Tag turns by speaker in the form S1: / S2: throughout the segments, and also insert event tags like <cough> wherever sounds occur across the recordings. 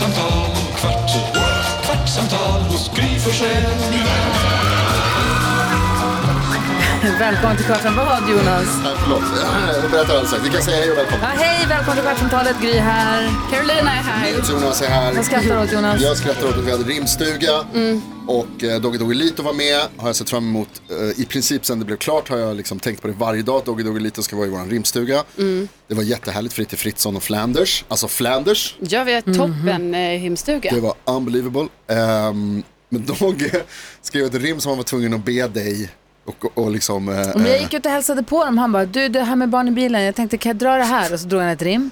S1: Kvartsamtal, kvart, kvartsamtal hos Gry Forssell.
S2: Välkommen till Kvartsamtal, Jonas.
S3: Nej, förlåt. Jag berättar alldeles strax. Vi kan säga hej och välkommen.
S2: Ja, hej, välkommen till Kvartsamtalet. Gry här.
S4: Carolina är här.
S3: Jonas är här.
S2: Vad skrattar åt, Jonas?
S3: Jag skrattar åt att vi hade rimstuga. Och eh, Doggy Doggelito var med. Har jag sett fram emot. Eh, I princip sen det blev klart har jag liksom tänkt på det varje dag. att Doggy Doggelito ska vara i vår rimstuga. Det var jättehärligt. Fritte Fritzson och Flanders. Alltså Flanders.
S4: Ja, vi har toppen eh, hemstuga.
S3: Det var unbelievable. Ehm, men Dogge <laughs> skrev ett rim som han var tvungen att be dig. Och, och, liksom. eh,
S2: Men jag gick ut och hälsade på dem. Han bara, du det här med barn i bilen, jag tänkte kan jag dra det här? Och så drog han ett rim.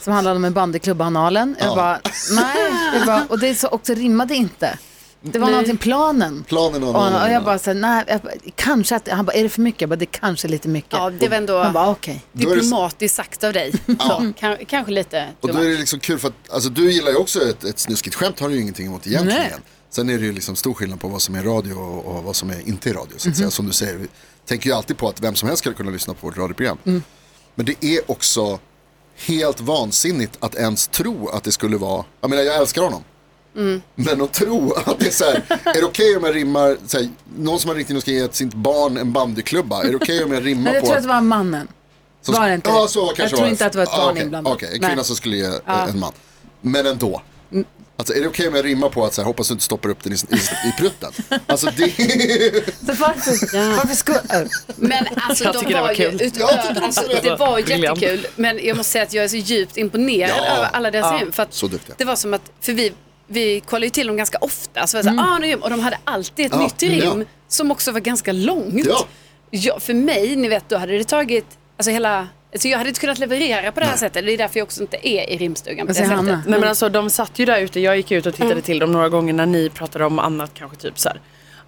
S2: Som handlade om en bandyklubba analen. Jag bara, nej. Jag bara, och det så också rimmade inte. Det var någonting, planen.
S3: Planen
S2: och, han,
S3: analen,
S2: och jag
S3: ja.
S2: bara, så, här, nej, jag bara, kanske att, han bara, är det för mycket? Jag bara, det är kanske lite mycket.
S4: Ja, det var ändå
S2: Han bara, okej.
S3: Då är det-
S4: diplomatiskt sagt av dig. Så, kan, kanske lite
S3: Och då är det liksom kul för att alltså, du gillar ju också ett, ett snuskigt skämt har du ju ingenting emot egentligen.
S2: Nej.
S3: Sen är det ju liksom stor skillnad på vad som är radio och, vad som är inte är radio. Så att
S2: Mhm.
S3: säga. Som du säger, vi tänker ju alltid på att vem som helst ska kunna lyssna på vårt radioprogram.
S2: Mm.
S3: Men det är också helt vansinnigt att ens tro att det skulle vara, jag menar jag älskar honom.
S2: Mm.
S3: Men att tro att det är så här, är det okej om jag rimmar, så här, någon som har ringt in och ska ge sitt barn en bandyklubba, är det okej om jag rimmar
S2: Men jag
S3: på
S2: tror att det var mannen.
S3: som-
S2: Var det inte
S3: Ja, så kanske
S2: Jag tror
S3: var.
S2: inte att det var ett
S3: Ja,
S2: barn
S3: okej,
S2: inblandat.
S3: Okej, en
S2: Nej.
S3: kvinna som skulle ge eh, en man. Men ändå. Alltså är det okej om jag rimmar på att så här, hoppas du inte stoppar upp den i, i, i prutten? Alltså det
S2: Så varför, varför skulle...
S4: Men alltså
S2: Jag
S4: de
S2: det
S4: var,
S2: var
S4: ju utöver,
S3: tycker
S4: alltså,
S3: det.
S4: det var jättekul. Men jag måste säga att jag är så djupt imponerad
S3: Ja.
S4: över alla deras
S2: Ja.
S4: rim. För att
S3: Så duktiga.
S4: det var som att, för vi, vi kollade ju till dem ganska ofta. Så var det så här, ah, nu. Och de hade alltid ett
S3: Ja,
S4: nytt rim
S3: ja.
S4: som också var ganska långt.
S3: Ja.
S4: Ja, för mig, ni vet, då hade det tagit, alltså hela, alltså jag hade inte kunnat leverera på det här sättet. Det är därför jag också inte är i rimstugan på det sättet.
S5: Nej men alltså de satt ju där ute, jag gick ut och tittade
S4: Mm.
S5: till dem några gånger när ni pratade om annat kanske typ så här.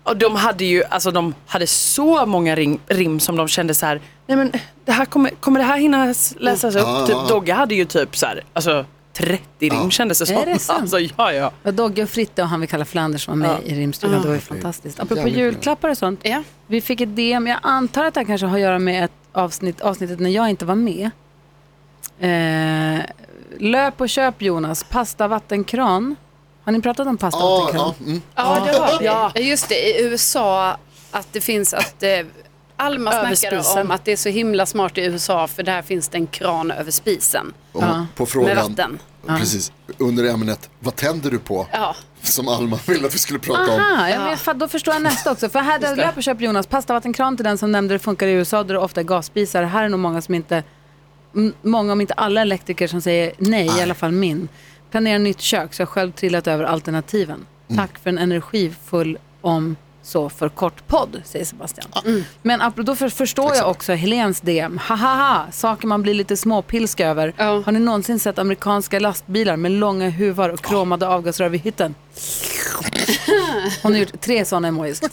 S5: Och de hade ju, alltså de hade så många rim, rim som de kände så här, nej men det här kommer, kommer det här hinna läsas upp?
S3: Ja,
S5: Typ
S3: ja.
S5: Dogge hade ju typ så här, alltså 30 rim kändes det som.
S2: Är det sant?
S5: Alltså ja ja.
S2: Och Dogge och Fritte och han vi kallar Flanders var med
S5: Ja.
S2: i rimstugan. Det var ju fantastiskt. Apropå julklappar och sånt.
S4: Ja.
S2: Vi fick ett DM. Jag antar att det här kanske har att göra med ett avsnitt, avsnittet när jag inte var med. Eh, löp och köp Jonas. Pasta vattenkran. Har ni pratat om pasta
S3: Ja,
S2: vattenkran?
S3: ja, mm.
S4: Ja, det har vi.
S5: Ja.
S4: Just det, i USA att det finns att eh, Alma snackade om att det är så himla smart i USA för där finns det en kran över spisen
S3: Och
S2: Ja.
S3: På frågan,
S4: med vatten.
S3: precis, under ämnet, vad tänder du på?
S4: Ja.
S3: Som Alma ville att vi skulle prata om.
S2: Aha, ja, men jag fatt- då förstår jag nästa också. För här där löp och köp Jonas. Pasta vattenkran till den som nämnde det funkar i USA där det ofta är gasspisar. Här är nog många som inte, många om inte alla elektriker som säger nej, i alla fall min. Planera nytt kök så jag har själv trillat över alternativen. Tack för en energifull om så för kort podd, säger Sebastian. Men apropå- då för, förstår jag också Helens DM. Hahaha, saker man blir lite småpilsk över.
S4: Ja.
S2: Har ni någonsin sett amerikanska lastbilar med långa huvar och kromade avgasrör vid hytten? <laughs> Hon har gjort tre sådana emojis. <laughs>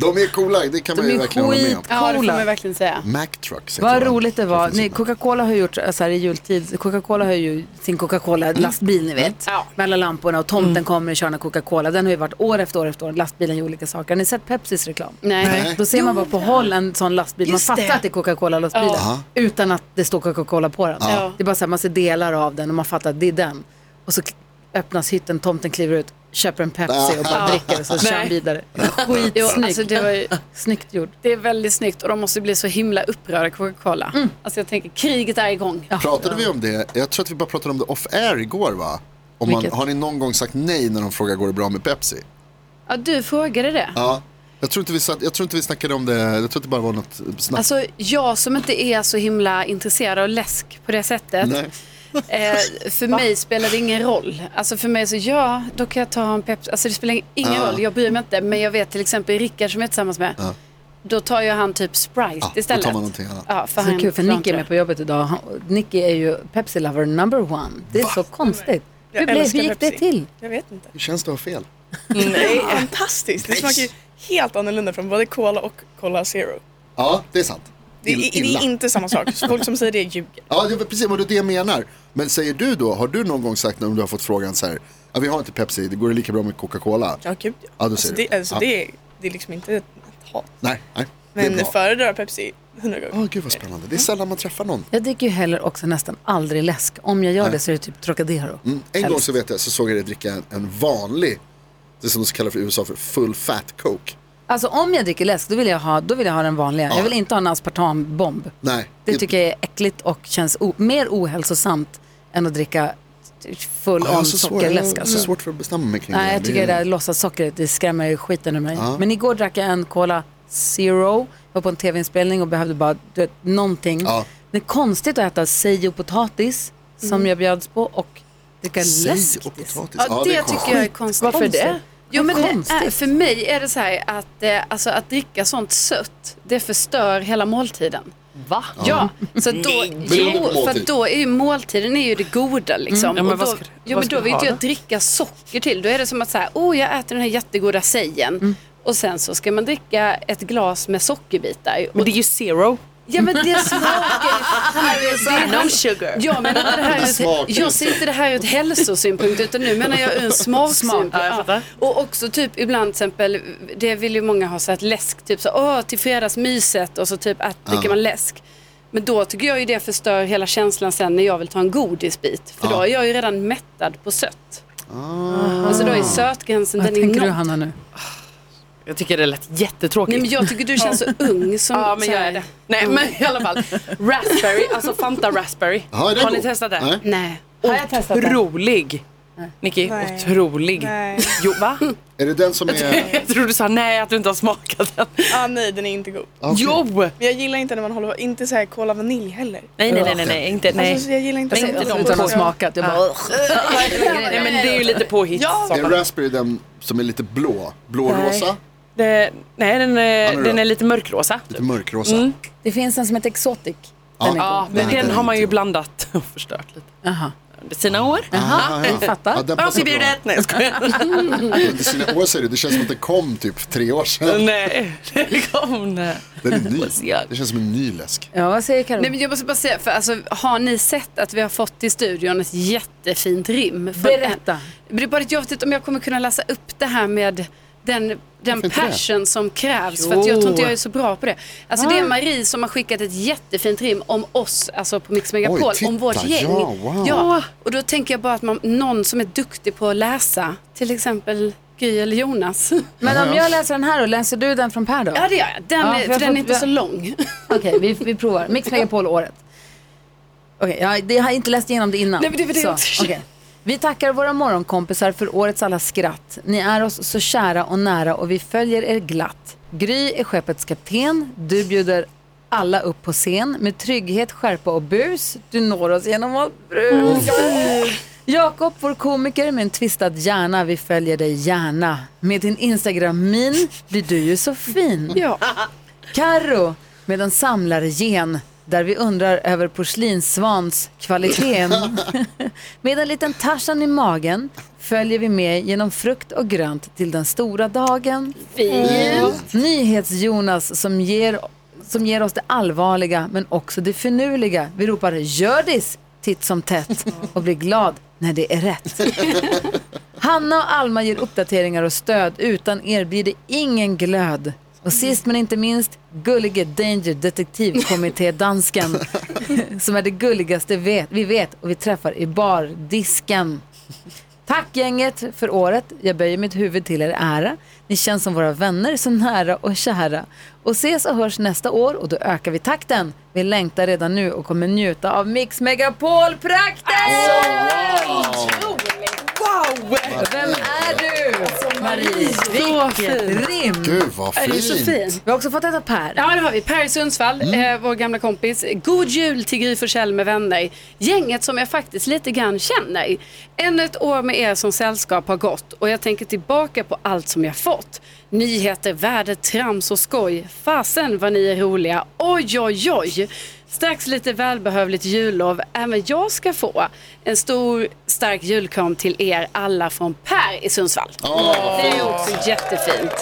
S3: De är coola, det kan man
S2: De
S3: ju
S2: är
S3: verkligen hålla med om.
S4: ja, det får man verkligen säga.
S3: Mac Trucks.
S2: Vad roligt det var. Coca-Cola har gjort så här i jultid. Coca-Cola har ju sin Coca-Cola-lastbil, ni vet.
S4: Ja.
S2: Med alla lamporna och tomten kommer och kör en Coca-Cola. Den har ju varit år efter år efter år. Lastbilen gör olika saker. Har ni sett Pepsis reklam?
S4: Nej.
S3: Nej.
S2: Då ser man bara på håll en sån lastbil. Man
S4: Just
S2: fattar
S4: det.
S2: att det är Coca-Cola-lastbilen.
S3: Ja.
S2: Utan att det står Coca-Cola på den.
S4: Ja.
S2: Det är bara så här, man ser delar av den och man fattar att det är den. Och så öppnas hytten, tomten kliver ut, köper en Pepsi och bara dricker och så kör han vidare.
S4: Jo,
S2: Skitsnyggt.
S4: alltså det, var ju,
S2: Snyggt gjort.
S4: det är väldigt snyggt och de måste bli så himla upprörda Coca-Cola. Alltså jag tänker, kriget är igång.
S3: Pratade vi om det? Jag tror att vi bara pratade om det off-air igår va? Om man, har ni någon gång sagt nej när de frågar går det bra med Pepsi?
S4: Ja, du frågade det.
S3: Ja. Jag tror, inte vi satt, jag tror inte vi snackade om det, jag tror att det bara var något snack.
S4: Alltså jag som inte är så himla intresserad av läsk på det sättet.
S3: Nej.
S4: Eh, för mig spelar det ingen roll. Alltså för mig så ja, då kan jag ta en Pepsi. Alltså det spelar ingen
S3: Ja.
S4: roll, jag bryr mig inte. Men jag vet till exempel Rickard som jag är tillsammans med. då tar ju han typ Sprite
S3: Ja, då
S4: istället.
S3: tar man någonting annat.
S4: Ja, för
S2: Så
S4: han
S2: kul, för
S4: klarar
S2: Nicky är med på jobbet idag. Han- Nicky är ju Pepsi-lover number one. Det är så konstigt.
S6: Jag
S2: Hur, blev,
S6: älskar
S2: hur gick det
S6: Pepsi.
S2: till?
S6: Jag vet inte.
S3: Hur känns det att ha fel?
S6: Nej. <laughs> Fantastiskt. Det smakar ju helt annorlunda från både Cola och Cola Zero.
S3: Ja, det är sant.
S6: Det är, det är inte samma sak. Folk som säger det ljuger.
S3: Ja, det är precis vad det är det jag menar. Men säger du då, har du någon gång sagt när du har fått frågan så här, ja, vi har inte Pepsi, det går det lika bra med Coca-Cola?
S6: Ja, gud ja.
S3: Ja, då
S6: alltså,
S3: säger
S6: det,
S3: du.
S6: alltså,
S3: Ja.
S6: det, är, det är liksom inte ett hat.
S3: Nej, nej. det
S6: Men föredrar Pepsi hundra gånger.
S3: Åh, gud vad spännande. Det är sällan man träffar någon.
S2: Jag dricker ju heller också nästan aldrig läsk. Om jag gör det så är det typ Trocadero.
S3: Mm. En gång så vet jag, så såg jag dig dricka en, en vanlig, det som de kallar för i USA för full fat coke.
S2: Alltså om jag dricker läsk, då vill jag ha, då vill jag ha den vanliga. Jag vill inte ha en aspartambomb.
S3: Nej.
S2: Det tycker jag är äckligt och känns mer ohälsosamt än att dricka full
S3: Ja, jag har
S2: on
S3: så svårt, jag
S2: sockerläsk.
S3: har
S2: Alltså.
S3: så svårt för att bestämma mig kring
S2: Nej, jag
S3: det.
S2: tycker det
S3: är-
S2: där låtsassockret, det skrämmer skiten ur mig.
S3: Ja.
S2: Men igår drack jag en Cola Zero, var på en tv-inspelning och behövde bara du vet, någonting.
S3: Ja.
S2: Det är konstigt att äta sej och potatis som jag bjöds på och dricka
S3: Sej
S2: läsk.
S3: och potatis.
S4: Ja, det, tycker jag är konstigt.
S5: Varför det?
S4: Jo, men det är, för mig är det så här att, eh, alltså, att dricka sånt sött, det förstör hela måltiden.
S5: Va?
S4: Ja, så då, jo, för att då är ju måltiden är ju det goda liksom.
S5: Ja, men
S4: och
S5: vad
S4: då,
S5: ska-
S4: jo,
S5: vad
S4: men
S5: ska
S4: då
S5: du
S4: vill inte jag
S5: då?
S4: dricka socker till. Då är det som att säga, oh jag äter den här jättegoda sejen. Och sen så ska man dricka ett glas med sockerbitar.
S5: Men det är ju zero.
S4: Ja men det smakar <laughs>
S5: No sugar.
S4: Jag menar inte det här jag
S3: ju
S4: ser inte det här ur ett hälsosynpunkt utan nu menar jag ur en smaksynpunkt.
S5: Ja, jag fattar.
S4: Och också typ ibland till exempel, det vill ju många ha så att läsk, typ så åh till fredagsmyset och så typ att dricker man läsk. Men då tycker jag ju det förstör hela känslan sen när jag vill ta en godisbit. För då är jag ju redan mättad på sött. Alltså då är sötgränsen,
S2: Vad
S4: den är
S2: tänker du
S4: nådd.
S2: Hanna nu?
S5: Jag tycker det lät jättetråkigt.
S4: Nej men jag tycker du känns så ung som
S5: Ja men jag är det. Nej men i alla fall. Raspberry, alltså Fanta raspberry.
S3: Det
S5: Har ni testat det?
S3: Nej.
S4: Nej.
S2: Har jag testat det?
S5: Otrolig. Nicky,
S6: Nej.
S5: otrolig.
S6: Nej.
S5: Jo va?
S3: Är det den som är...
S5: Jag tror du sa nej att du inte har smakat den.
S6: Ah, nej, den är inte god.
S3: Okej.
S5: Jo!
S6: Men jag gillar inte när man håller på, inte så här cola vanilj heller.
S5: Nej nej nej nej, nej inte nej.
S6: Alltså, jag gillar inte
S5: Men
S6: så.
S5: inte de
S2: Utan att ha smakat. Jag bara,
S5: Nej men det är ju lite påhitt.
S6: Ja.
S3: Är raspberry den som är lite blå? Blårosa?
S5: Det, nej den är,
S3: då?
S5: den är lite mörkrosa.
S3: Lite mörkrosa?
S2: Det finns en som heter Exotic.
S3: Ja.
S2: Den är
S5: Ja, men
S3: Den är
S5: den har man ju
S3: god.
S5: blandat <laughs> och förstört lite.
S2: Jaha.
S5: Under sina år.
S2: Jaha, jag fattar.
S3: Ja, den bra.
S5: Avförbjudet! Nej jag skojar.
S3: Under sina år säger du, det känns som att den kom typ tre år sedan. <laughs>
S5: Nej, det kom nej.
S3: Den är ny. Det känns som en ny läsk.
S2: Ja, vad säger Karin?
S4: Nej, men jag måste bara säga, för alltså, har ni sett att vi har fått till studion ett jättefint rim? För
S2: Berätta.
S4: Det är bara att jag vet inte om jag kommer kunna läsa upp det här med den, den passion som krävs. För att jag tror inte jag är så bra på det. Alltså det är Marie som har skickat ett jättefint rim om oss, alltså på Mix Megapol,
S3: Oj, titta,
S4: om vårt gäng.
S3: ja, wow.
S4: ja, och då tänker jag bara att man, någon som är duktig på att läsa, till exempel Gry eller Jonas. <laughs>
S2: Men om jag läser den här och läser du den från Per då?
S4: Ja det gör jag, den,
S2: Ja,
S4: är-
S2: för
S4: för
S2: jag
S4: den
S2: får-
S4: är inte
S2: jag-
S4: så lång. <laughs>
S2: Okej, vi, vi provar. Mix Megapol-året. Okej, jag, jag har inte läst igenom det innan.
S4: Nej, men det var det
S2: så, okej. Vi tackar våra morgonkompisar för årets alla skratt. Ni är oss så kära och nära och vi följer er glatt. Gry är skeppets kapten. Du bjuder alla upp på scen med trygghet, skärpa och bus. Du når oss genom att bruka. Jakob, vår komiker med en tvistad hjärna. Vi följer dig gärna. Med din Instagram-min blir du ju så fin.
S4: Ja.
S2: Karo med en samlargen där vi undrar över porslinssvans kvaliteten. <laughs> med en liten Tarzan i magen följer vi med genom frukt och grönt till den stora dagen. Nyhets-Jonas som ger, som ger oss det allvarliga men också det finurliga. Vi ropar gördis titt som tätt och blir glad när det är rätt. <laughs> Hanna och Alma ger uppdateringar och stöd. Utan er blir det ingen glöd. Och sist men inte minst, gullige Danger detektivkommitté-dansken. <laughs> som är det gulligaste vet, vi vet och vi träffar i bardisken. Tack gänget för året. Jag böjer mitt huvud till er ära. Ni känns som våra vänner, så nära och kära. Och ses och hörs nästa år och då ökar vi takten. Vi längtar redan nu och kommer njuta av Mix Megapol-prakten!
S5: Wow!
S2: Vem är du? Marie,
S5: Så fin.
S2: rim.
S3: Gud vad
S4: Det är så
S3: fint.
S4: fin.
S2: Vi har också fått ett av Per.
S4: Ja, det har vi. Per i Sundsvall, eh, vår gamla kompis. God jul till Gry Forssell med vänner. Gänget som jag faktiskt lite grann känner. Ännu ett år med er som sällskap har gått och jag tänker tillbaka på allt som jag fått. Nyheter, väder, trams och skoj. Fasen vad ni är roliga. Oj, oj, oj. Strax lite välbehövligt jullov även jag ska få. En stor stark julkram till er alla från Per i Sundsvall. Det är också jättefint.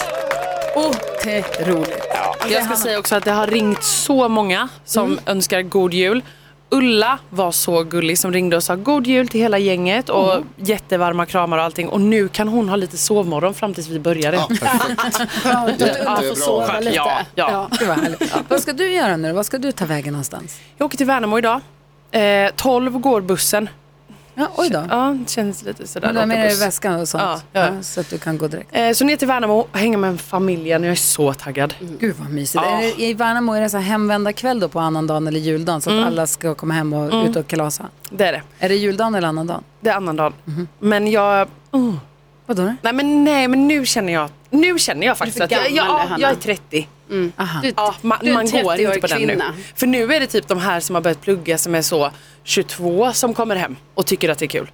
S2: Otroligt.
S5: Jag ska säga också att det har ringt så många som önskar god jul. Ulla var så gullig som ringde och sa god jul till hela gänget och jättevarma kramar och allting. Och nu kan hon ha lite sovmorgon fram tills vi började.
S3: Ja, perfekt. <laughs>
S4: Ja,
S3: Jättebra.
S4: får sova lite.
S5: Ja, ja.
S2: Vad ska du göra nu? Vad ska du ta vägen någonstans?
S5: Jag åker till Värnamo idag. Eh, 12 går bussen.
S2: Ja, oj då.
S5: Ja, det känns lite sådär.
S2: Du har med dig väskan och sånt?
S5: Ja, ja.
S2: så att du kan gå direkt.
S5: Eh, så ner till Värnamo och hänga med familjen. Jag är så taggad.
S2: Gud vad mysigt.
S5: Ja.
S2: Är det, I Värnamo är det så hemvända kväll då på annandagen eller juldagen så att alla ska komma hem och ut och kalasa?
S5: Det är det.
S2: Är det juldagen eller annandagen?
S5: Det är annandagen. Men jag... Oh.
S2: Vadå då?
S5: Nej men nej men nu känner jag, nu känner jag faktiskt att jag,
S4: gammal,
S5: jag,
S4: Hanna.
S5: jag är 30.
S2: Aha.
S4: Du,
S5: Ja, man,
S4: du är
S5: man går
S4: 30-årig
S5: inte på den nu.
S4: kvinna.
S5: För nu är det typ de här som har börjat plugga som är så 22 som kommer hem och tycker att det är kul.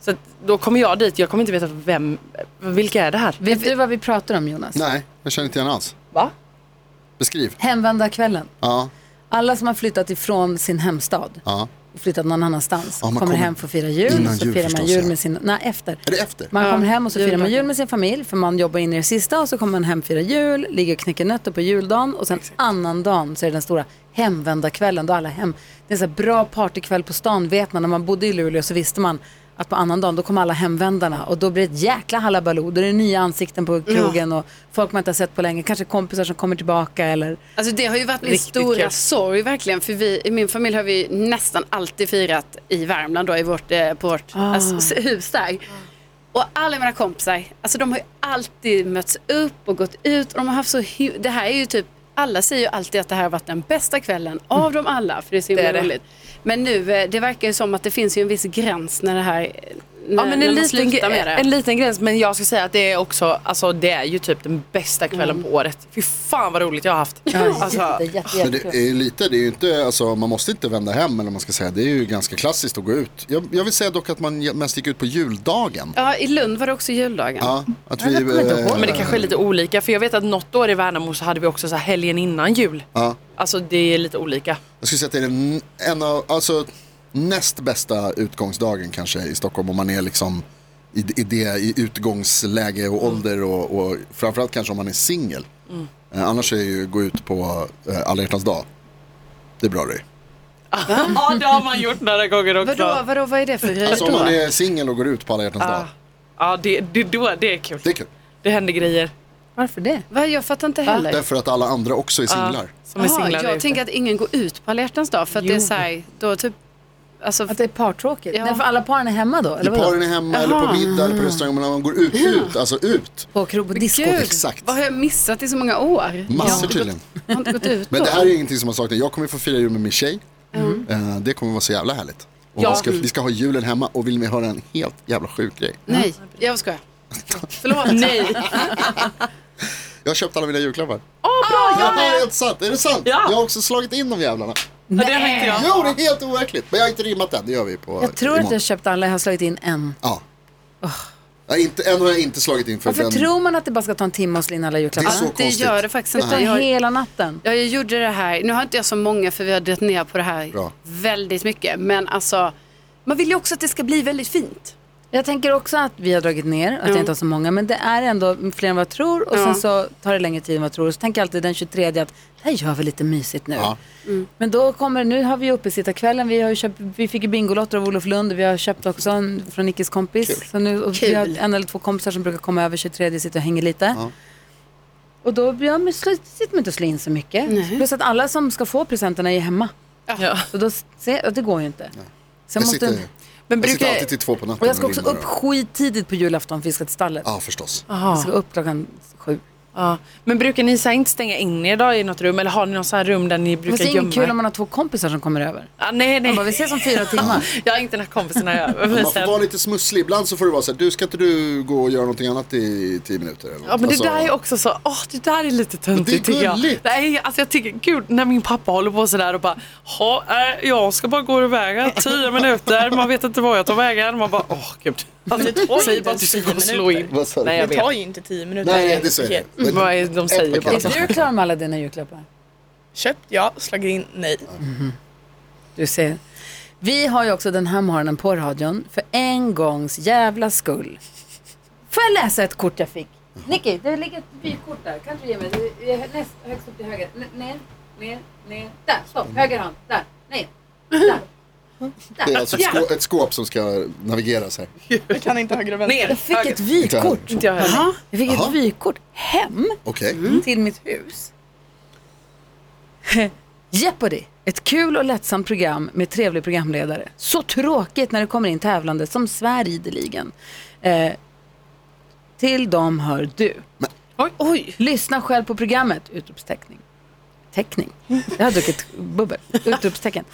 S5: Så då kommer jag dit, jag kommer inte veta vem, vilka är det här?
S2: Vet du vad vi pratar om Jonas?
S3: Nej, jag känner inte igen alls.
S5: Va?
S3: Beskriv.
S2: Hemvända kvällen.
S3: Ja,
S2: Alla som har flyttat ifrån sin hemstad
S3: ja.
S2: Och flyttat någon annanstans
S3: Ja, man
S2: kommer
S3: kommer
S2: hem för att fira jul.
S3: innan
S2: så
S3: jul
S2: firar man jul
S3: ja.
S2: med sin... Nej, efter.
S3: Är det efter?
S2: Man kommer hem och så firar man jul med sin familj för man jobbar in i det sista och så kommer man hem fira jul, ligger och knäcker nötter på juldagen och sen annan dagen så är det den stora hemvända kvällen då alla hem. Det är en så här bra partykväll på stan vet man. När man bodde i Luleå så visste man att på annan dagen då kommer alla hemvändarna och då blir det ett jäkla halabaloo. Då är det nya ansikten på krogen och folk man inte har sett på länge. Kanske kompisar som kommer tillbaka eller
S4: Alltså det har ju varit min stora
S5: kul.
S4: sorg verkligen. För vi, i min familj har vi nästan alltid firat i Värmland då, i vårt, eh, på vårt
S5: Ah.
S4: alltså, hus där. Och alla mina kompisar, alltså de har ju alltid mötts upp och gått ut. Och de har haft så det här är ju typ, alla säger ju alltid att det här har varit den bästa kvällen av dem alla. För det är så himla roligt. Men nu, eh, det verkar ju som att det finns ju en viss gräns när det här,
S5: Ja men en liten, en liten gräns men jag ska säga att det är också, alltså det är ju typ den bästa kvällen
S4: Mm.
S5: på året. Fy fan vad roligt jag har haft. Alltså,
S2: jätte, jätte,
S3: Men det är ju lite, det är ju inte, alltså man måste inte vända hem eller man ska säga. Det är ju ganska klassiskt att gå ut. Jag, jag vill säga dock att man mest gick ut på juldagen.
S4: Ja, i Lund var det också juldagen.
S3: Ja, att vi... eh,
S2: ihåg.
S5: men det kanske är lite olika för jag vet att något år i Värnamo så hade vi också så här helgen innan jul.
S3: Ja,
S5: Alltså det är lite olika.
S3: jag skulle säga att det är den, en av, alltså näst bästa utgångsdagen kanske i Stockholm om man är liksom i, i det i utgångsläge och ålder och, och framförallt kanske om man är singel. Eh, annars är ju gå ut på eh, alla hjärtans dag. Det är bra det. <laughs>
S5: Ja det har man gjort några gånger också.
S4: Vadå, vadå, vad är det för grej
S3: Alltså om
S4: då?
S3: man är singel och går ut på alla hjärtans dag.
S5: Ja det, det, då, det är kul.
S3: Det är kul.
S5: Det händer grejer.
S2: Varför det?
S4: Va, jag fattar inte heller.
S3: Därför att alla andra också är singlar.
S5: Som är
S4: Jaha,
S5: singlar där
S4: jag
S5: ute.
S4: tänker att ingen går ut på alla hjärtans dag för att det är så här, då typ, alltså,
S2: Att det är partråkigt?
S4: Ja.
S2: Nej, för alla paren är hemma då? Eller vadå?
S3: Paren är hemma eller på middag eller på restaurang. Men man går ut, ut, alltså ut.
S2: På krog på disco?
S4: gud,
S3: exakt.
S4: vad har jag missat i så många år?
S3: Massor tydligen.
S4: jag har inte gått ut
S3: Men
S4: då.
S3: det här är ingenting som har saknat. Jag kommer få fira jul med min tjej. Eh, Det kommer vara så jävla härligt. Och
S5: Ja.
S3: vi, ska, vi ska ha julen hemma och vill ni höra en helt jävla sjuk grej?
S4: Nej, jag skojar. Förlåt.
S5: Nej. <laughs>
S3: Jag har köpt alla mina julklappar. Åh bra! Ja, det är helt sant. Är det sant?
S5: Ja.
S3: Jag har också slagit in de jävlarna.
S5: Ja, det tänkte jag.
S3: Jo, det är helt overkligt. Men jag har inte rimmat än. Det gör vi på
S2: Jag tror
S3: imorgon.
S2: att jag köpt alla, jag har slagit in en.
S3: Ja. Jag har inte, än har jag inte slagit in för
S2: Varför
S3: den.
S2: tror man att det bara ska ta en timme att slå in alla julklappar?
S3: Det är så
S4: Det
S3: konstigt.
S4: gör det faktiskt
S2: Det
S4: inte.
S2: tar
S4: Jag,
S2: hela natten.
S4: ja, jag gjorde det här, nu har inte jag så många för vi har dragit ner på det här
S3: Bra.
S4: väldigt mycket. Men alltså, man vill ju också att det ska bli väldigt fint.
S2: Jag tänker också att vi har dragit ner, att jag inte har så många, men det är ändå fler än vad jag tror och
S4: Ja.
S2: sen så tar det längre tid än vad jag tror. Och så tänker jag alltid den 23 att det här gör vi lite mysigt nu.
S3: Ja.
S2: Men då kommer, nu har vi uppesittarkvällen, vi, har köpt, vi fick ju Bingolotter av Olof Lund, vi har köpt också en från Nickes kompis. Så nu, och vi har
S4: Kul.
S2: en eller två kompisar som brukar komma över 23 sitter och hänger lite. Och då ja, men sitter man inte och slår in så mycket. Plus att alla som ska få presenterna är hemma.
S5: Ja.
S2: Så då, se, och det går ju inte. Så
S3: Jag
S2: jag
S3: sitter,
S5: Men
S3: jag sitter
S5: brukar,
S3: alltid till två på natten
S2: och jag ska också upp
S3: och-
S2: skittidigt på julafton för vi ska till stallet.
S3: Ja, förstås.
S2: Jag ska upp klockan sju.
S5: Ja. Men brukar ni så här inte stänga in er då i något rum eller har ni något så här rum där ni brukar
S2: det är
S5: gömma
S2: inget kul
S5: er?
S2: om man har två kompisar som kommer över.
S5: Ja, nej, nej.
S2: Man bara, vi ses om fyra timmar. <laughs>
S5: Jag har inte den här kompisarna över. men
S3: Man får vara lite smusslig. Ibland så får det vara så här, du ska inte du gå och göra någonting annat i tio minuter? Eller något?
S5: Ja men det
S3: Alltså,
S5: där är också så, åh det där är lite töntigt
S3: det är
S5: tycker jag.
S3: gulligt.
S5: Nej, alltså jag tycker, gud när min pappa håller på sådär och bara, "Ha, äh, jag ska bara gå iväg här, tio minuter, man vet inte var jag tar vägen. Man bara, åh gud. Alltså,
S6: Det tar ju
S5: säg
S6: inte
S5: bara att du ska och
S6: tio
S5: in.
S6: minuter.
S3: Vad sa du?
S5: Nej jag
S6: Det tar
S5: vet.
S6: ju inte tio minuter.
S3: Nej, det säger
S6: Okej.
S3: jag.
S5: Vad är, de säger
S3: Ett
S5: bara.
S3: paket.
S2: Är du klar med alla dina julklappar?
S6: Köpt ja, slagit in nej.
S2: Du ser. Vi har ju också den här morgonen på radion för en gångs jävla skull. Får jag läsa ett kort jag fick? Nicky, det ligger ett vykort där. Kan du ge mig? Det är näst, högst upp till höger. N- ner, ner, ner. Där, stopp. Höger hand. Där. Nej. Där.
S3: Det är alltså ett, skå, ett skåp som ska navigeras här.
S6: Jag kan inte höger och vänster.
S5: Ner,
S2: Jag fick
S5: höger.
S2: ett vykort.
S5: Inte jag heller.
S2: Jag fick
S3: Jaha.
S2: ett vykort hem
S3: Okej.
S2: till mitt hus. <laughs> Jeopardy, ett kul och lättsamt program med trevlig programledare. Så tråkigt när det kommer in tävlande som svär ideligen. Eh, till dem hör du.
S5: Oj, oj.
S2: Lyssna själv på programmet! Utropsteckning. Teckning. Jag har druckit bubbel. Utropstecken.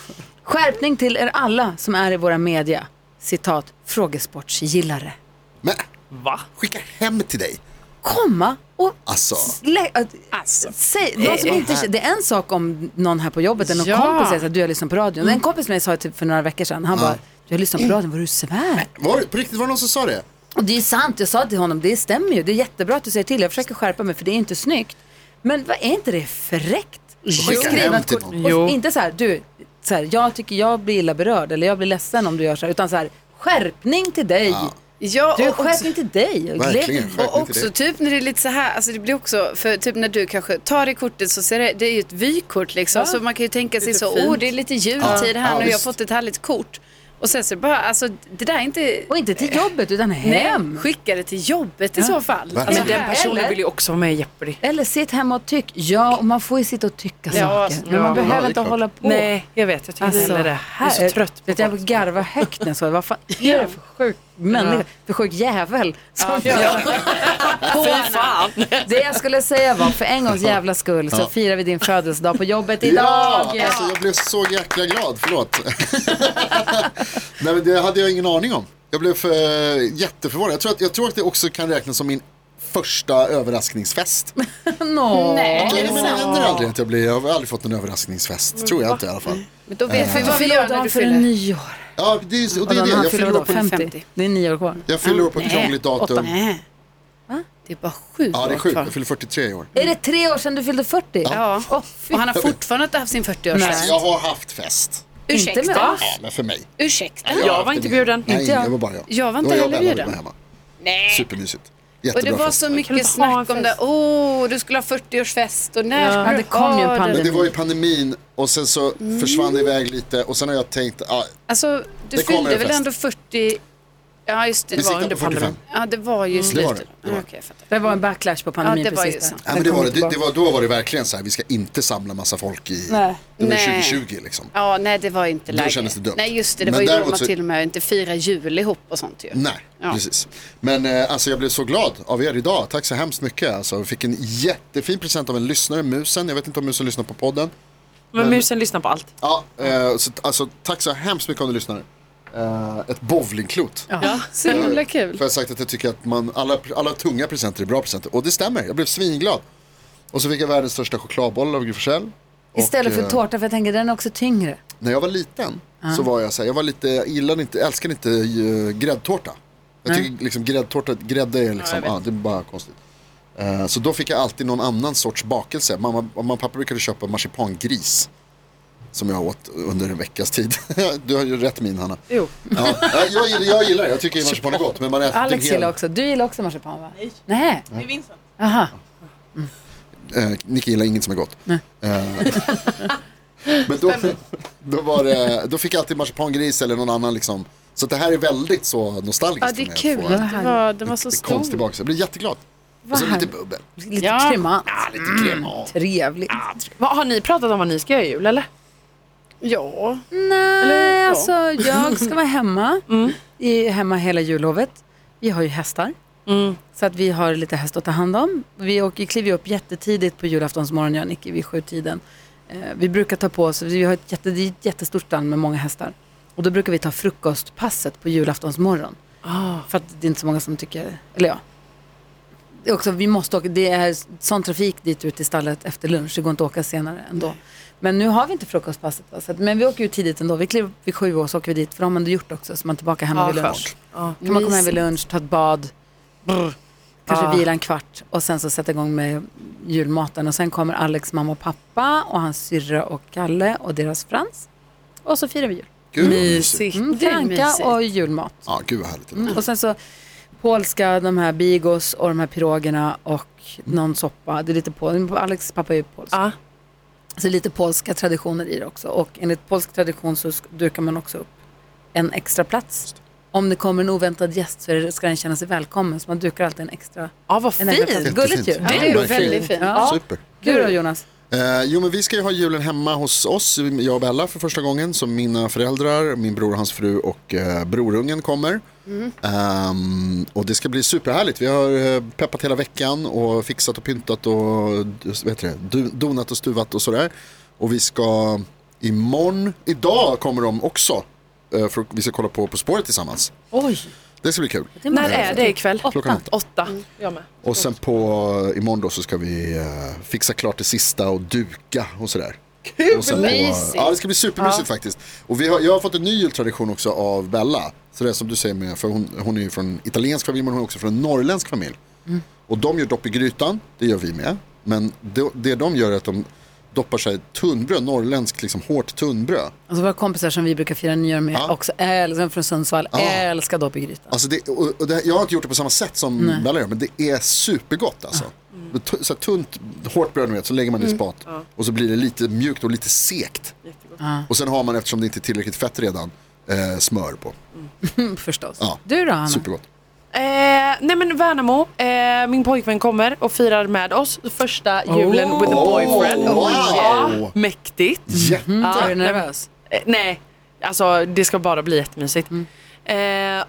S2: Skärpning till er alla som är i våra media. Citat, frågesportsgillare.
S3: Men
S5: Va?
S3: skicka hem till dig.
S2: Komma och
S3: Alltså.
S2: Lä- att-
S4: Alltså.
S2: Säg, någon som inte, det är en sak om någon här på jobbet eller någon
S4: Ja.
S2: kompis säger att du har lyssnat på radion. En kompis med mig sa typ för några veckor sedan, han bara, du har lyssnat på radion, vad du svär.
S3: Var, på riktigt var det någon som sa det?
S2: Och det är sant, jag sa till honom, det stämmer ju, det är jättebra att du säger till, jag försöker skärpa mig för det är inte snyggt. Men vad är inte det fräckt?
S3: Skicka
S2: Och
S3: hem till någon.
S2: och
S5: Jo.
S2: Inte så här, du, så här, jag tycker jag blir illa berörd eller jag blir ledsen om du gör så här, utan så här, skärpning till dig.
S4: Ja,
S2: Du,
S4: och också-
S2: skärpning till dig.
S3: Verkligen.
S4: Och också typ när det är lite så här, alltså det blir också, för typ när du kanske tar det kortet så ser det, det är ju ett vykort liksom. Så man kan ju tänka sig
S5: Lite
S4: så,
S5: fint.
S4: oh det är lite jultid
S3: Ja,
S4: här
S3: ja,
S4: nu, jag har fått ett härligt kort. Och sen så bara, alltså det där är inte...
S2: Och inte till jobbet utan hem.
S4: Nej, skicka det till jobbet i så fall.
S3: Verkligen.
S4: Alltså,
S5: Men den personen
S2: Eller?
S5: vill ju också vara med i Jeopardy.
S2: Eller sitt hemma och tyck. Ja, och man får ju sitta och tycka
S4: Ja,
S2: saker.
S4: ja.
S2: Men man
S3: Ja,
S2: behöver
S3: det är
S2: inte
S3: klart.
S2: hålla på.
S5: Nej, jag vet. Jag tycker
S2: Alltså,
S5: inte heller det. Jag är så trött på
S2: vet, jag garvar högt när jag sa Vad fan är det för sjuk människa? För sjuk jävel. Som jag. <laughs>
S5: Fy fan.
S2: Det jag skulle säga var, för en gångs jävla skull så firar vi din födelsedag på jobbet idag.
S3: Ja, alltså jag blev så jäkla glad, förlåt. <laughs> Nej men det hade jag ingen aning om. Jag blev för, jätteförvånad. Jag tror, att, jag tror att det också kan räknas som min första överraskningsfest. <laughs>
S2: Nå.
S3: Nej, det händer aldrig att jag blir, jag har aldrig fått en överraskningsfest. Tror jag inte i alla fall.
S4: Men då vet vi
S2: Du
S4: vad vi gör när du fyller.
S2: nyår.
S3: Ja, det är, och det är det. Jag
S2: fyller år
S3: på,
S2: 50.
S4: 50.
S2: Det är nio år kvar.
S3: jag fyller år på ett krångligt datum.
S4: Det är bara sju
S3: Ja, det är sjukt. Jag fyller 43 i år.
S2: Är det tre år sedan du fyllde 40?
S4: Ja,
S2: fy.
S4: och han har fortfarande inte haft sin 40-årsfest.
S3: Jag har haft fest.
S2: Inte med
S4: Ursäkta?
S2: oss.
S3: Ja, men för mig.
S4: Ursäkta?
S5: Jag
S3: haft
S5: var inte bjuden.
S3: Nej,
S2: Inte jag.
S3: jag var bara jag.
S4: Jag var inte
S3: Då
S4: heller
S3: och
S4: bjuden.
S3: hemma.
S4: Nej.
S3: Supermysigt.
S4: Och
S3: Jättebra
S4: det var så mycket snack om det. Åh, du skulle ha 40-årsfest och när
S2: Ja,
S4: skulle
S2: det kom ju en
S4: ha det?
S2: pandemi.
S3: Men det var ju pandemin och sen så försvann det iväg lite och sen har jag tänkt, ah,
S4: Alltså, du fyllde väl ändå 40? Ja, just det.
S3: vi
S4: Det var under
S3: på 45.
S4: pandemin. Ja, det var ju i
S3: Det var det,
S4: slutet.
S3: det var
S4: Ja,
S3: det.
S2: Var en backlash på pandemin
S4: Ja, det var ju
S2: precis.
S3: Ja, men det var det. det, var, då var det verkligen så här, vi ska inte samla massa folk i...
S2: Nej.
S3: Det var
S4: Nej.
S3: 2020 liksom.
S4: Ja, nej det var inte
S3: Då
S4: läge.
S3: kändes det dumt.
S4: Nej, just det. Det
S3: Men
S4: var ju då man
S3: så-
S4: till och med inte firar jul ihop och sånt ju.
S3: Nej,
S4: Ja.
S3: precis. Men eh, alltså jag blev så glad av er idag. Tack så hemskt mycket. Alltså, jag fick en jättefin present av en lyssnare, Musen. Jag vet inte om Musen lyssnar på podden.
S5: Men musen lyssnar på allt.
S3: Ja, eh, så, alltså, tack så hemskt mycket om du lyssnar. Eh, ett bowlingklot.
S4: Ja, så himla kul.
S3: För jag har sagt att jag tycker att man, alla, alla tunga presenter är bra presenter. Och det stämmer, jag blev svinglad. Och så fick jag världens största chokladboll av Gry
S2: Istället för
S3: eh,
S2: tårta, för jag tänker den är också tyngre.
S3: När jag var liten så var jag så här, jag var lite, jag gillade inte, älskade inte uh, gräddtårta. Jag tycker liksom gräddtårta, grädde är liksom, ja, det är bara konstigt. Eh, så då fick jag alltid någon annan sorts bakelse. Mamma, mamma och pappa brukade köpa marsipangris. Som jag åt under en veckas tid. <laughs> du har ju rätt min Hanna.
S5: Jo.
S3: Ja, jag, gillar, jag gillar det, jag tycker marsipan är gott. Men man äter
S2: Alex
S3: hel,
S2: gillar också. Du gillar också marsipan va? Nej. Nej.
S6: Det är Vincent.
S2: Aha.
S3: Eh, Nicky gillar inget som är gott. Eh, <laughs> men då, då, var det, då fick jag alltid marsipangris eller någon annan liksom. Så det här är väldigt så nostalgiskt
S4: Ja, det är kul. Det var, den var så stor.
S3: bakelse. Jag blir jätteglad. Och så lite bubbel.
S2: Lite
S4: Ja.
S2: kremant.
S3: Ah, lite crema.
S2: Trevligt.
S5: Vad, har ni pratat om vad ni ska göra i jul eller?
S4: Ja.
S2: Nej,
S4: ja.
S2: alltså jag ska vara hemma. <laughs> I, hemma hela jullovet. Vi har ju hästar. Så att vi har lite häst att ta hand om. Vi åker, kliver upp jättetidigt på julaftonsmorgon, jag och Nicky, vid sjutiden. Eh, vi brukar ta på oss, vi har ett, jätte, ett jättestort stall med många hästar. Och då brukar vi ta frukostpasset på julaftonsmorgon. För att det är inte så många som tycker, eller ja. Det är också, vi måste åka, det är sån trafik dit ut till stallet efter lunch, det går inte att åka senare ändå. Men nu har vi inte frukostpasset, va? Så att, men vi åker ju tidigt ändå. Vi kliver vid sju och så åker vi dit, för de har man det gjort också, så man är tillbaka hemma
S5: Ja,
S2: vid lunch.
S5: Ja.
S2: Kan man komma hem vid
S4: Mysigt.
S2: lunch, ta ett bad, brr, kanske
S5: Ah.
S2: vila en kvart och sen så sätta igång med julmaten. Och sen kommer Alex mamma och pappa och hans syrra och Kalle och deras Frans. Och så firar vi jul.
S3: Gud mysigt.
S5: Mysigt.
S2: Mm,
S4: Det är
S2: Franka
S4: mysigt.
S2: och julmat.
S3: Ja, gud vad härligt.
S2: Mm. Och sen så polska, de här bigos och de här pirogerna och någon soppa. Det är lite pol- Alex pappa är ju polsk.
S5: Ja.
S2: Så lite polska traditioner i det också. Och enligt polsk tradition så dukar man också upp en extra plats. Om det kommer en oväntad gäst så ska den känna sig välkommen. Så man dukar alltid en extra,
S5: Ja, vad
S2: en extra
S5: fint.
S2: plats. Gulligt ju.
S4: Det är väldigt fint.
S2: Ja.
S3: Super.
S2: Du då Jonas?
S3: Eh, jo men vi ska ju ha julen hemma hos oss, jag och Bella för första gången. Så mina föräldrar, min bror och hans fru och eh, brorungen kommer. Ehm, och det ska bli superhärligt. Vi har eh, peppat hela veckan och fixat och pyntat och vet det, du- donat och stuvat och sådär. Och vi ska imorgon, idag kommer de också. eh, för vi ska kolla på På spåret tillsammans.
S2: Oj.
S3: Det ska bli kul.
S5: När är det ikväll?
S3: Klockan åtta.
S5: Åtta. Jag med.
S3: Och sen på imorgon då så ska vi eh, fixa klart det sista och duka och sådär. Kul! Och sen på,
S4: Mysigt.
S3: ja, det ska bli supermysigt faktiskt. Och vi har, jag har fått en ny jultradition också av Bella. Så det är som du säger med, för hon, hon är ju från italiensk familj men hon är också från en norrländsk familj. Och de gör dopp i grytan, det gör vi med. Men det, det de gör är att de doppar sig tunnbröd, norrländskt liksom hårt tunnbröd.
S2: Alltså våra kompisar som vi brukar fira nyår med
S3: Ja.
S2: också, älskar, från Sundsvall,
S3: Ja.
S2: älskar dopp i grytan.
S3: Alltså det, och, och det, jag har inte gjort det på samma sätt som Bella gör, men det är supergott alltså. Är tu- Så tunt, hårt bröd, vet, så lägger man det i spat. Och så blir det lite mjukt och lite sekt. Och sen har man, eftersom det inte är tillräckligt fett redan, eh, smör på.
S2: Mm, <laughs> förstås.
S3: Ja.
S2: Du då Hanna?
S3: Supergott.
S5: Eh, nej men Värnamo, eh, min pojkvän kommer och firar med oss första julen with a boyfriend.
S3: Wow.
S5: Ja, mäktigt.
S3: Jätte.
S2: Mm,
S5: Ja,
S2: är du nervös?
S5: Eh, nej, alltså det ska bara bli jättemysigt. Eh,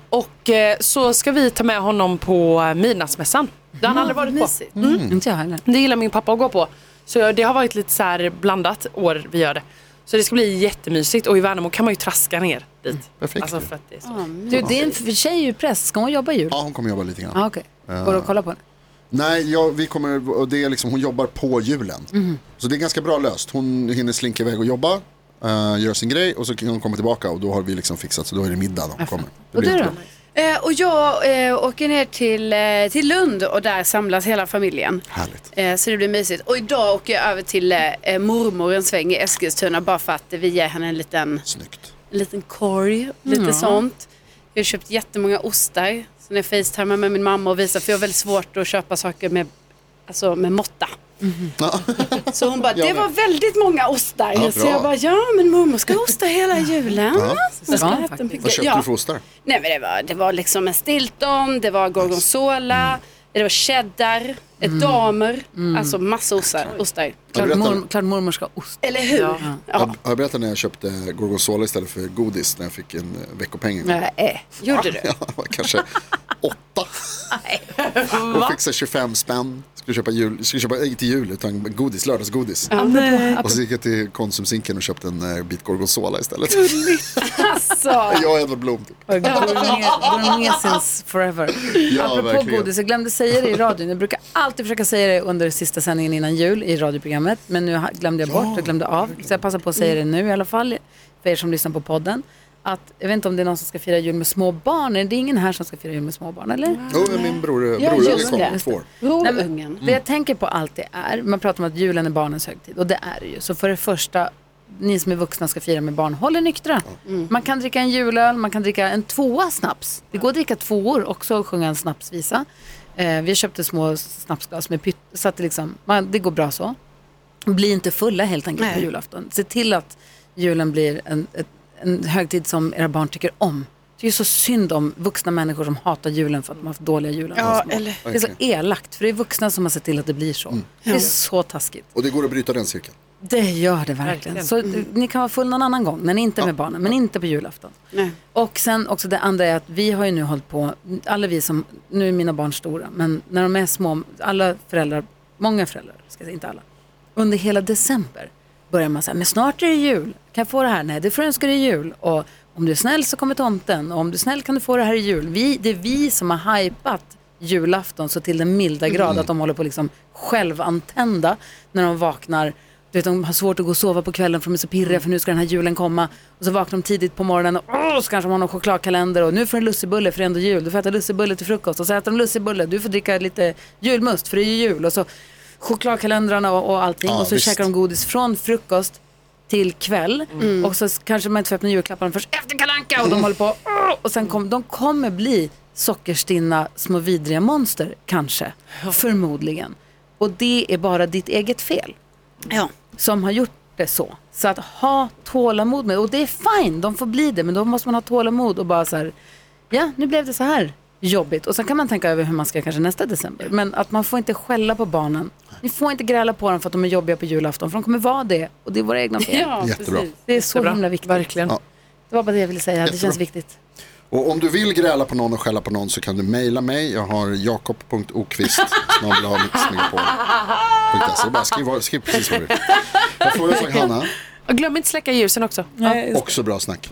S5: och eh, så ska vi ta med honom på eh, midnattsmässan. Det har han aldrig varit på.
S4: Mysigt.
S2: Mm. Inte jag heller.
S5: Det gillar min pappa att gå på. Så det har varit lite så här blandat år vi gör det. Så det ska bli jättemysigt och i Värnamo kan man ju traska ner dit.
S3: Perfekt.
S5: Alltså för att det är så.
S2: Du, din tjej är ju präst, ska hon jobba jul?
S3: Ja, hon kommer jobba lite grann.
S2: Ah, Okej, går du och kolla på henne?
S3: Nej, ja, vi kommer, och det är liksom, hon jobbar på julen. Så det är ganska bra löst. Hon hinner slinka iväg och jobba, eh, gör sin grej och så kan hon komma tillbaka och då har vi liksom fixat så då är det middag när hon kommer. Det
S2: Och
S3: blir
S2: du då?
S4: Eh, och jag eh, åker ner till, eh, till Lund och där samlas hela familjen.
S3: Härligt.
S4: Eh, så det blir mysigt. Och idag åker jag över till eh, mormor en sväng i Eskilstuna bara för att eh, vi ger henne en liten,
S3: Snyggt.
S4: en liten korg, lite sånt. Jag har köpt jättemånga ostar. Så när jag facetimar med min mamma och visar, för jag har väldigt svårt att köpa saker med, alltså med måtta.
S3: Ja. <laughs>
S4: Så hon bara, det var väldigt många ostar.
S3: Ja,
S4: så jag bara, ja men mormor ska ha ostar hela julen.
S3: Ja.
S4: Ska
S2: Ja,
S3: Vad köpte
S4: ja.
S3: du för ostar?
S4: Nej men det var, det var liksom en stilton, det var gorgonzola, det var cheddar, ett damer, alltså massa ostar. ostar.
S2: Klart,
S3: berättar-
S2: mor, klart mormor ska ha ost.
S4: Eller hur? Ja.
S3: Jag, har jag berättat när jag köpte gorgonzola istället för godis när jag fick en eh, veckopeng?
S4: Nej, gjorde du? <laughs>
S3: Ja, kanske åtta. Och fick så här 25 spänn. Skulle köpa jul, skulle köpa, inte jul utan godis, lördagsgodis. Och så gick jag till Konsumsinken och köpte en eh, bit gorgonzola istället. <laughs>
S4: Alltså,
S3: jag och Edvard Blom. Typ.
S2: Forever.
S3: Ja,
S2: Apropå
S3: verkligen.
S2: godis, jag glömde säga det i radion. Jag brukar alltid försöka säga det under sista sändningen innan jul i radioprogrammet. Men nu glömde jag bort och glömde av. Så jag passar på att säga det nu i alla fall. För er som lyssnar på podden. Att, jag vet inte om det är någon som ska fira jul med små barn. Det är ingen här som ska fira jul med små barn, eller?
S3: Jo, min bror, brorunge
S4: just
S3: kom,
S4: det.
S3: två år.
S4: Brorungen.
S2: Det jag tänker på alltid är, man pratar om att julen är barnens högtid och det är det ju. Så för det första, ni som är vuxna ska fira med barn, håll er nyktra. Man kan dricka en julöl, man kan dricka en tvåa snaps. Det går att dricka tvåor också och sjunga en snapsvisa. Eh, vi köpte små snapsglas med pytt, så att det, liksom, man, det går bra så. Bli inte fulla helt enkelt på
S4: Nej.
S2: julafton. Se till att julen blir en, ett, en högtid som era barn tycker om. Det är ju så synd om vuxna människor som hatar julen för att de har haft dåliga jular.
S6: Ja,
S2: små.
S6: eller
S2: Det är så elakt, för det är vuxna som har sett till att det blir så. Det är så taskigt.
S3: Och det går att bryta den cirkeln.
S2: Det gör det verkligen.
S5: Verkligen.
S2: Så eh, ni kan vara full någon annan gång när ni inte är med barnen, men inte på julafton.
S4: Nej.
S2: Och sen också det andra är att vi har ju nu hållit på, alla vi som, nu är mina barn stora, men när de är små, alla föräldrar, många föräldrar, ska jag säga, inte alla, under hela december börjar man säga, men snart är det jul, kan jag få det här? Nej, det får du önska dig jul. Och om du är snäll så kommer tomten, och om du är snäll kan du få det här i jul. Vi, det är vi som har hypat julafton så till den milda grad att de håller på liksom självantända när de vaknar. Du vet, de har svårt att gå och sova på kvällen för de är så pirriga för nu ska den här julen komma. Och så vaknar de tidigt på morgonen och åh, så kanske de har någon chokladkalender och nu får du en lussebulle för det är ändå jul. Du får äta lussebulle till frukost och så äter de lussebulle. Du får dricka lite julmust för det är ju jul. Och så chokladkalendrarna och, och allting.
S3: Ja,
S2: och så
S3: visst.
S2: käkar de godis från frukost till kväll. Och så kanske man inte får öppna julklapparna först efter Kalle Anka och de håller på. Och sen kom, de kommer bli sockerstinna små vidriga monster, kanske. Förmodligen. Och det är bara ditt eget fel
S4: Ja.
S2: som har gjort det så. Så att ha tålamod med och det är fine, de får bli det, men då måste man ha tålamod och bara så här, ja, nu blev det så här jobbigt. Och sen kan man tänka över hur man ska kanske nästa december. Men att man får inte skälla på barnen. Ni får inte gräla på dem för att de är jobbiga på julafton, för de kommer vara det. Och det är våra egna fel.
S4: Ja,
S3: Jättebra.
S4: precis.
S2: Det är så
S5: Jättebra.
S2: himla viktigt.
S5: Verkligen.
S3: Ja.
S2: Det var bara det jag ville säga, det
S3: Jättebra.
S2: känns viktigt.
S3: Och om du vill gräla på någon och skälla på någon så kan du mejla mig. Jag har jakob.okvist <laughs> Bara skriv, vad- skriv precis vad du vill. Jag får en sak <laughs> Hanna.
S5: Och glöm inte släcka ljusen också.
S3: Också bra snack.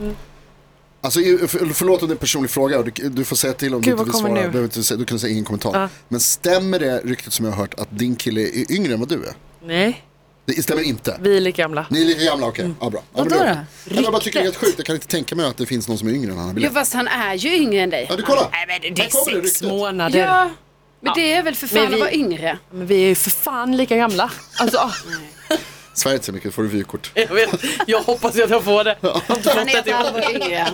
S3: Alltså, förlåt om det är en personlig fråga och du, du får säga till om
S5: Gud,
S3: du inte vill svara. Behöver inte säga, du kan säga ingen kommentar. Men stämmer det ryktet som jag har hört att din kille är yngre än vad du är?
S5: Nej,
S3: Det stämmer inte.
S5: vi är lika gamla.
S3: Ni är lika gamla, okej. Ja, bra. Ja, men
S2: Vadå
S3: det-
S2: då?
S3: Ja, Jag bara tycker det är helt sjukt. Jag kan inte tänka mig att det finns någon som är yngre än Hanna
S4: Jo, fast han är ju yngre än dig.
S3: Ja, du kolla.
S5: Nej men det är sex
S3: ryktet.
S5: månader.
S4: Ja, men det är väl för fan
S5: vi-
S4: att vara yngre.
S5: Men vi är ju för fan lika gamla. Alltså,
S3: Svär inte så mycket, får du vykort. <laughs>
S5: jag, vet, jag hoppas att jag får det. Jag
S4: Han är
S5: det
S4: ett halvår yngre.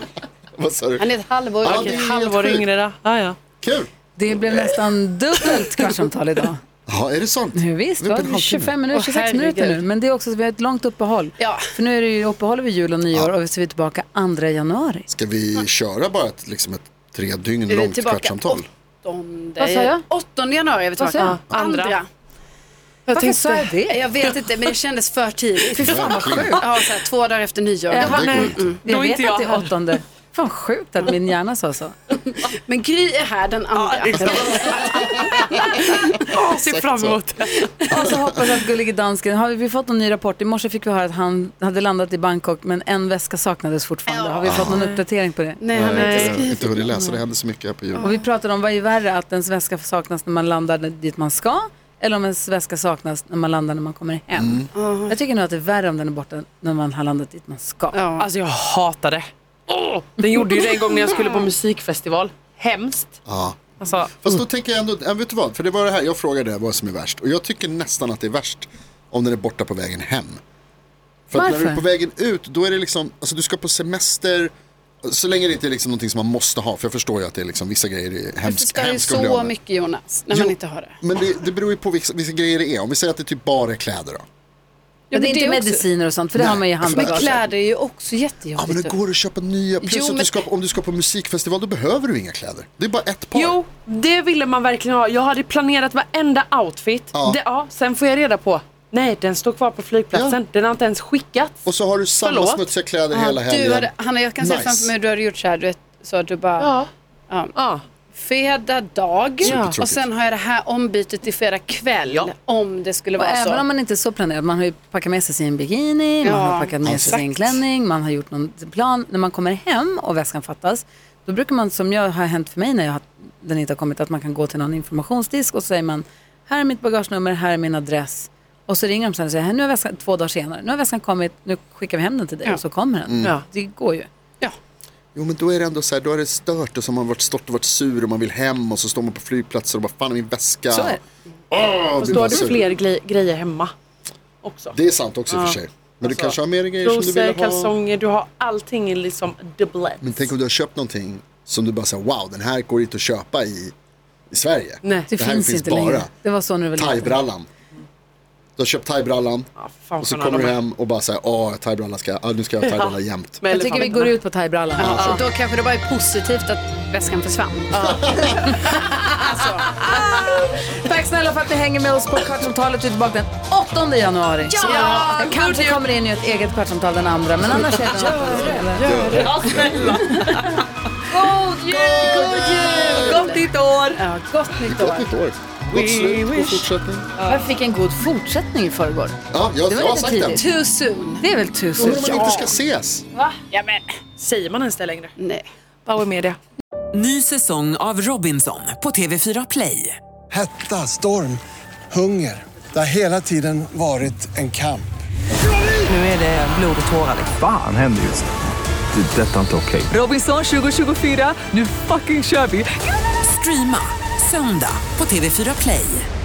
S3: Vad sa du?
S4: Han är ett halvår
S3: Ja,
S4: yngre.
S3: det är helt
S5: halvår
S3: sjukt.
S5: yngre då. Ah, ja.
S3: Kul.
S2: Det blev nästan dubbelt kvartsamtal idag.
S3: Ja, är det sant?
S2: Nu, visst,
S3: Vi är
S2: va?
S3: uppe i en halvtimme.
S2: 25 minuter,
S4: Åh,
S2: 26 minuter nu.
S4: herregud.
S2: Men det är också så vi har ett långt uppehåll.
S4: Ja.
S2: För nu är det ju uppehåll över jul och nyår och så är vi tillbaka 2 januari.
S3: Ska vi köra bara ett, liksom ett tre dygn
S4: Är
S3: långt
S4: tillbaka
S3: kvartsamtal?
S4: Åttonde,
S2: Vad sa jag?
S4: åttonde januari är vi
S2: Vad sa
S4: tillbaka.
S2: jag?
S4: Andra.
S5: Andra.
S2: Varför
S5: tänkte-
S2: sa jag det?
S4: Jag vet inte, men det kändes för tidigt.
S3: Fy fan vad sjukt.
S4: Ja, så här, två dagar efter nyår.
S3: Det är
S2: nej.
S3: sjukt.
S2: Jag vet
S5: inte jag
S2: att det är åttonde. Fan sjukt att min hjärna sa så. <laughs>
S4: Men Gry är här den andra.
S5: Jag <laughs> ser fram emot det.
S2: Och så hoppas jag att Gullige Dansken, har vi fått någon ny rapport? I morse fick vi höra att han hade landat i Bangkok men en väska saknades fortfarande. Har vi fått någon uppdatering på det?
S4: Nej, han
S3: Jag har
S4: inte
S3: inte,
S4: skrivit.
S3: inte hunnit läsa, det händer så mycket här på jul.
S2: Och vi pratade om vad är värre, att ens väska saknas när man landar dit man ska eller om ens väska saknas när man landar när man kommer hem. Jag tycker nog att det är värre om den är borta när man har landat dit man ska.
S4: Ja.
S5: Alltså jag hatar det. Åh, den gjorde ju det en gång när jag skulle på musikfestival. Hemskt.
S3: Ja.
S5: Alltså,
S3: Fast då tänker jag ändå, äh, vet du vad? För det var det här, jag frågade vad som är värst. Och jag tycker nästan att det är värst om den är borta på vägen hem. För att när du är
S2: Varför?
S3: på vägen ut, då är det liksom, alltså du ska på semester. Så länge det inte är liksom någonting som man måste ha, för jag förstår ju att det är liksom vissa grejer är hemskt, bli av
S4: så mycket Jonas, när
S3: Jo,
S4: man inte har det.
S3: Men det, det beror ju på vilka, vilka grejer det är. Om vi säger att det typ bara är kläder då.
S2: Men det är inte mediciner och sånt, för det har man ju i
S4: Men
S2: handbagaget.
S4: kläder är ju också
S3: Ja
S4: jättejobbigt.
S3: men det går att köpa nya, plus
S4: Jo,
S3: att du
S4: men-
S3: ska, om du ska på musikfestival då behöver du inga kläder. Det är bara ett par.
S5: jo, det ville man verkligen ha. Jag hade planerat varenda outfit.
S3: Ja.
S5: Det, ja, sen får jag reda på, nej den står kvar på flygplatsen.
S3: Ja.
S5: Den har inte ens skickats.
S3: Och så har du samma
S5: Förlåt?
S3: smutsiga kläder hela
S4: Ja,
S3: helgen.
S4: du hade, Hanna, jag kan se
S3: Nice.
S4: framför mig hur du hade gjort så här. Du vet, så att du bara,
S5: Ja.
S4: Ja.
S5: ja.
S4: fredag dag och sen har jag det här ombytet till fredag kväll.
S5: Ja.
S4: Om det skulle
S2: Och
S4: vara så.
S2: även om man inte är så planerad, man har ju packat med sig sin bikini, man har packat med sig sin
S4: exakt.
S2: klänning, man har gjort någon plan. När man kommer hem och väskan fattas, då brukar man, som jag har hänt för mig när jag har, den inte har kommit, att man kan gå till någon informationsdisk och så säger man, här är mitt bagagenummer, här är min adress. Och så ringer de sen och säger, nu har väskan, två dagar senare, nu har väskan kommit, nu skickar vi hem den till dig
S4: Ja.
S2: och så kommer den.
S3: Mm.
S5: Ja.
S2: Det går ju.
S4: Ja.
S3: Jo men då är det ändå så här, då är det stört och så har man varit stort och varit sur och man vill hem och så står man på flygplatser och bara fan är min väska.
S2: Så är det.
S3: Blir
S5: då
S3: bara
S5: har du fler gre- grejer hemma också.
S3: Det är sant också i och för sig. Men du kanske har mer grejer som du vill ha.
S5: kalsonger, du har allting i liksom dubblet.
S3: Men tänk om du har köpt någonting som du bara säger wow den här går inte att köpa i, i Sverige.
S5: Nej.
S2: Det,
S3: Det
S2: finns,
S3: finns
S2: inte
S3: bara.
S2: längre. Det var så när du var.
S3: Thaibrallan. Du har köpt thaibrallan
S5: Ja, fan,
S3: och så kommer du hem och bara säger åh thaibrallan ska, ja, nu ska jag ha thaibralla jämt.
S5: med
S2: Jag tycker vi går ut på thaibrallan.
S4: Ja, och då kanske det bara är positivt att väskan försvann. <laughs>
S2: Tack snälla för att ni hänger med oss på Kvartsamtalet. Vi är tillbaka den 8 januari.
S5: Ja!
S2: Jag kanske kommer in i ett eget Kvartsamtal den andra, men annars är det Gör det!
S5: Ja, snälla.
S2: God jul! God jul!
S5: Gott nytt år!
S2: Ja, gott nytt år.
S3: Gott nytt år. Gott slut, god fortsättning.
S2: Jag fick en god fortsättning i förrgår.
S3: Ja, jag,
S2: Det var
S3: jag har
S2: lite
S3: sagt det.
S2: tidigt.
S4: Too soon.
S2: Det är väl tusen.
S3: Om man inte ska ses.
S5: Ja, men, säger man ens det längre?
S4: Nej.
S5: Bauer Media.
S7: Ny säsong av Robinson på TV4 Play.
S8: Hetta, storm, hunger. Det har hela tiden varit en kamp.
S7: Nu är det blod och tårar.
S9: Fan händer just det. Det är detta inte okej.
S7: Robinson 2024, nu fucking kör vi! Streama söndag på TV4 Play.